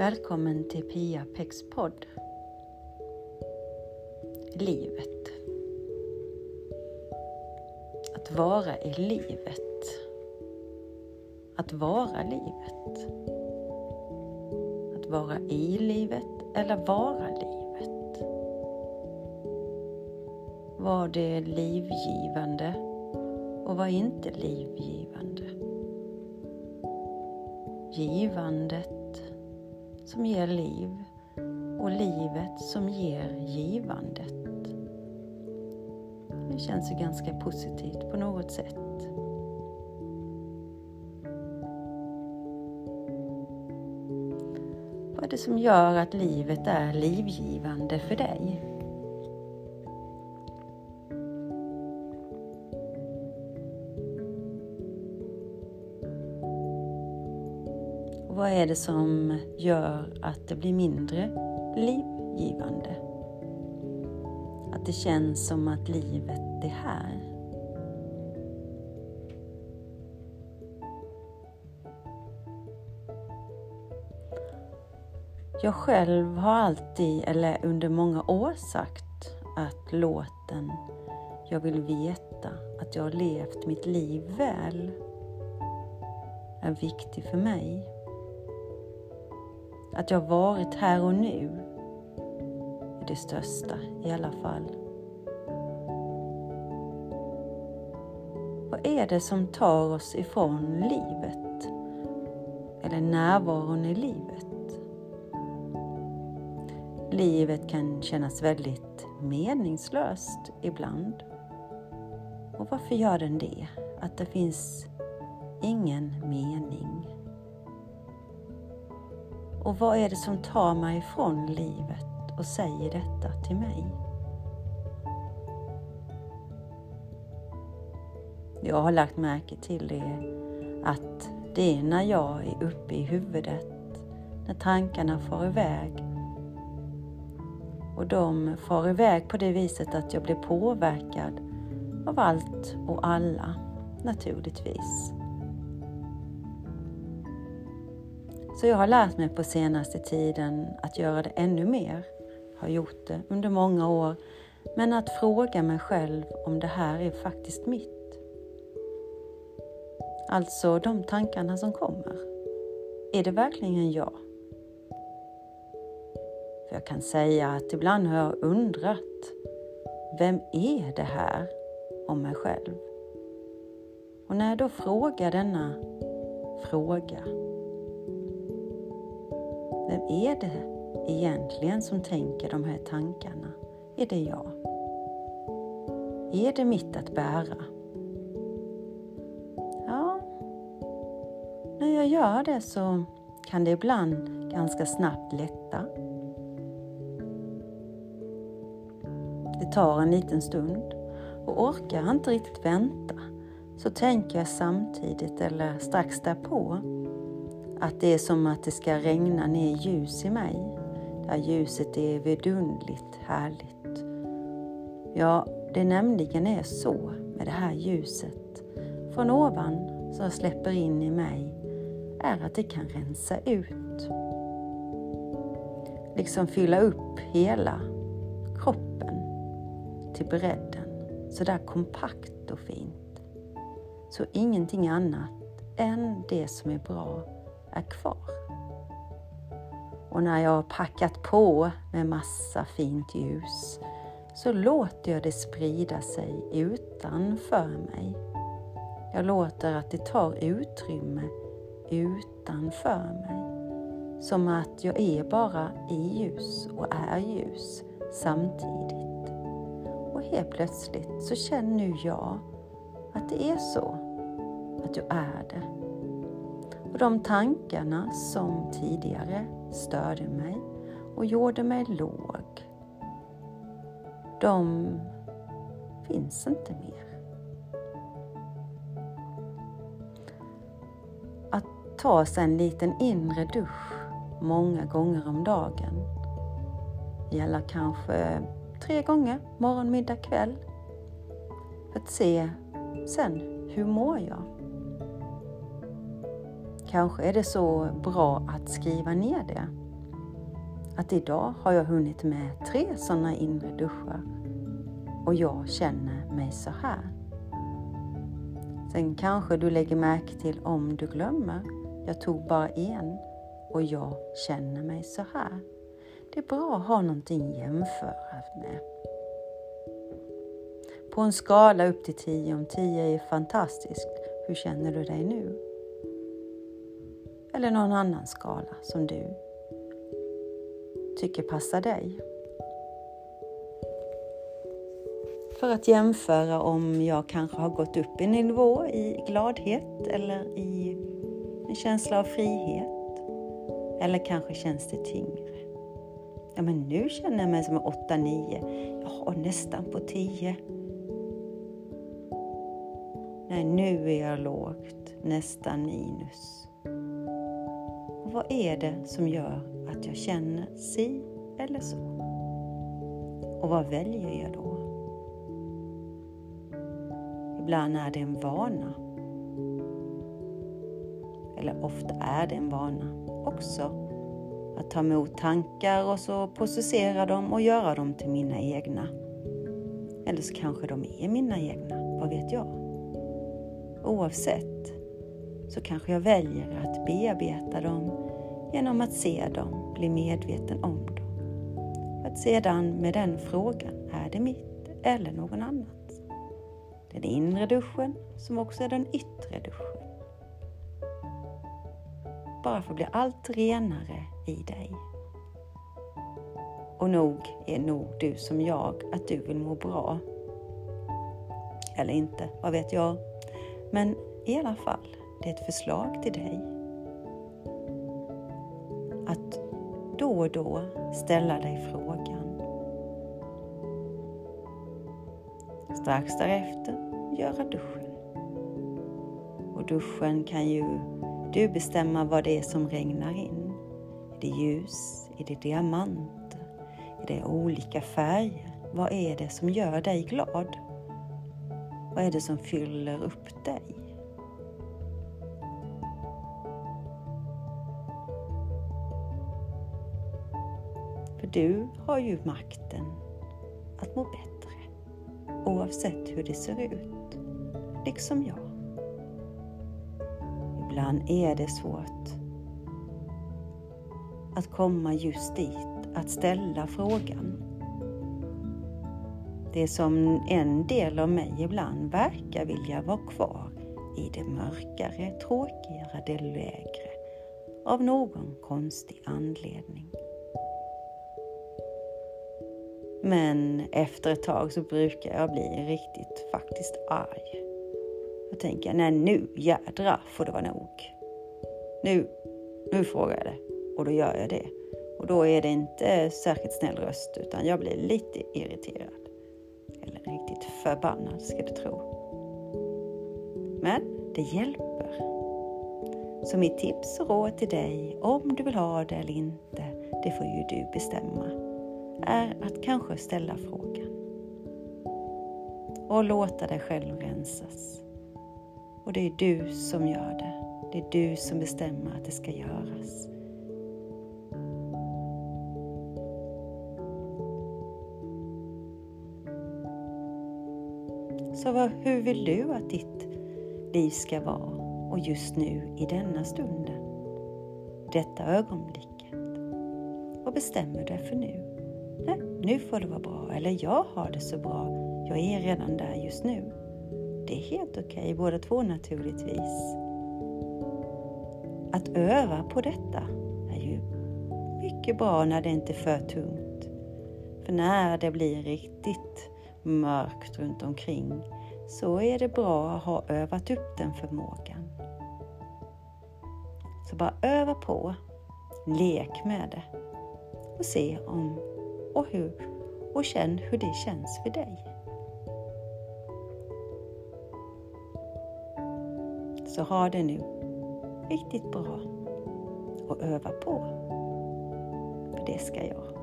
Välkommen till Pia Pex podd. Livet. Att vara i livet. Att vara livet. Att vara i livet eller vara livet. Var det livgivande och var inte livgivande? Givandet som ger liv och livet som ger givandet. Det känns ju ganska positivt på något sätt. Vad är det som gör att livet är livgivande för dig? Vad är det som gör att det blir mindre livgivande? Att det känns som att livet är här. Jag själv har alltid, eller under många år sagt att låten Jag vill veta att jag har levt mitt liv väl är viktig för mig. Att jag varit här och nu är det största i alla fall. Vad är det som tar oss ifrån livet? Eller närvaron i livet? Livet kan kännas väldigt meningslöst ibland. Och varför gör den det? Att det finns ingen mening. Och vad är det som tar mig ifrån livet och säger detta till mig? Jag har lagt märke till det att det är när jag är uppe i huvudet, när tankarna far iväg. Och de far iväg på det viset att jag blir påverkad av allt och alla, naturligtvis. Så jag har lärt mig på senaste tiden att göra det ännu mer. Har gjort det under många år. Men att fråga mig själv om det här är faktiskt mitt. Alltså de tankarna som kommer. Är det verkligen jag? För jag kan säga att ibland har jag undrat, vem är det här om mig själv? Och när jag då frågar denna fråga vem är det egentligen som tänker de här tankarna? Är det jag? Är det mitt att bära? Ja, när jag gör det så kan det ibland ganska snabbt lätta. Det tar en liten stund och orkar jag inte riktigt vänta så tänker jag samtidigt eller strax därpå att det är som att det ska regna ner ljus i mig. Det här ljuset är vidunderligt härligt. Ja, det nämligen är så med det här ljuset från ovan som släpper in i mig är att det kan rensa ut. Liksom fylla upp hela kroppen till bredden. sådär kompakt och fint. Så ingenting annat än det som är bra är kvar. Och när jag har packat på med massa fint ljus så låter jag det sprida sig utanför mig. Jag låter att det tar utrymme utanför mig. Som att jag är bara i ljus och är ljus samtidigt. Och helt plötsligt så känner nu jag att det är så. Att jag är det. Och de tankarna som tidigare störde mig och gjorde mig låg, de finns inte mer. Att ta sig en liten inre dusch många gånger om dagen gäller kanske tre gånger, morgon, middag, kväll. För att se sen, hur mår jag? Kanske är det så bra att skriva ner det att idag har jag hunnit med tre sådana inre duschar och jag känner mig så här. Sen kanske du lägger märke till om du glömmer. Jag tog bara en och jag känner mig så här. Det är bra att ha någonting att jämföra med. På en skala upp till 10, om 10 är fantastiskt, hur känner du dig nu? Eller någon annan skala som du tycker passar dig. För att jämföra om jag kanske har gått upp en nivå i gladhet eller i en känsla av frihet. Eller kanske känns det tyngre. Ja, men nu känner jag mig som 8-9. Ja, nästan på 10. Nej, nu är jag lågt, nästan minus. Och vad är det som gör att jag känner si eller så? Och vad väljer jag då? Ibland är det en vana. Eller ofta är det en vana också. Att ta emot tankar och så processera dem och göra dem till mina egna. Eller så kanske de är mina egna, vad vet jag? Oavsett så kanske jag väljer att bearbeta dem genom att se dem, bli medveten om dem. Att sedan med den frågan, är det mitt eller någon annans? Den inre duschen som också är den yttre duschen. Bara för att bli allt renare i dig. Och nog är nog du som jag att du vill må bra. Eller inte, vad vet jag. Men i alla fall, det är ett förslag till dig. Att då och då ställa dig frågan. Strax därefter göra duschen. Och duschen kan ju du bestämma vad det är som regnar in. Är det ljus? Är det diamanter? Är det olika färger? Vad är det som gör dig glad? Vad är det som fyller upp dig? Du har ju makten att må bättre oavsett hur det ser ut, liksom jag. Ibland är det svårt att komma just dit, att ställa frågan. Det som en del av mig ibland verkar vilja vara kvar i det mörkare, tråkigare, det lägre av någon konstig anledning. Men efter ett tag så brukar jag bli riktigt faktiskt arg. Då tänker jag, nej nu jädra får det vara nog. Nu, nu frågar jag det och då gör jag det. Och då är det inte särskilt snäll röst utan jag blir lite irriterad. Eller riktigt förbannad ska du tro. Men det hjälper. Så mitt tips och råd till dig, om du vill ha det eller inte, det får ju du bestämma, är att kanske ställa frågan. Och låta dig själv rensas. Och det är du som gör det. Det är du som bestämmer att det ska göras. Så vad, hur vill du att ditt liv ska vara? Och just nu, i denna stunden, detta ögonblicket. Vad bestämmer du dig för nu? Nej, nu får det vara bra. Eller jag har det så bra. Jag är redan där just nu. Det är helt okej okay, båda två naturligtvis. Att öva på detta är ju mycket bra när det inte är för tungt. För när det blir riktigt mörkt runt omkring så är det bra att ha övat upp den förmågan. Så bara öva på, lek med det och se om och hur och känn hur det känns för dig. Så ha det nu riktigt bra och öva på. För det ska jag.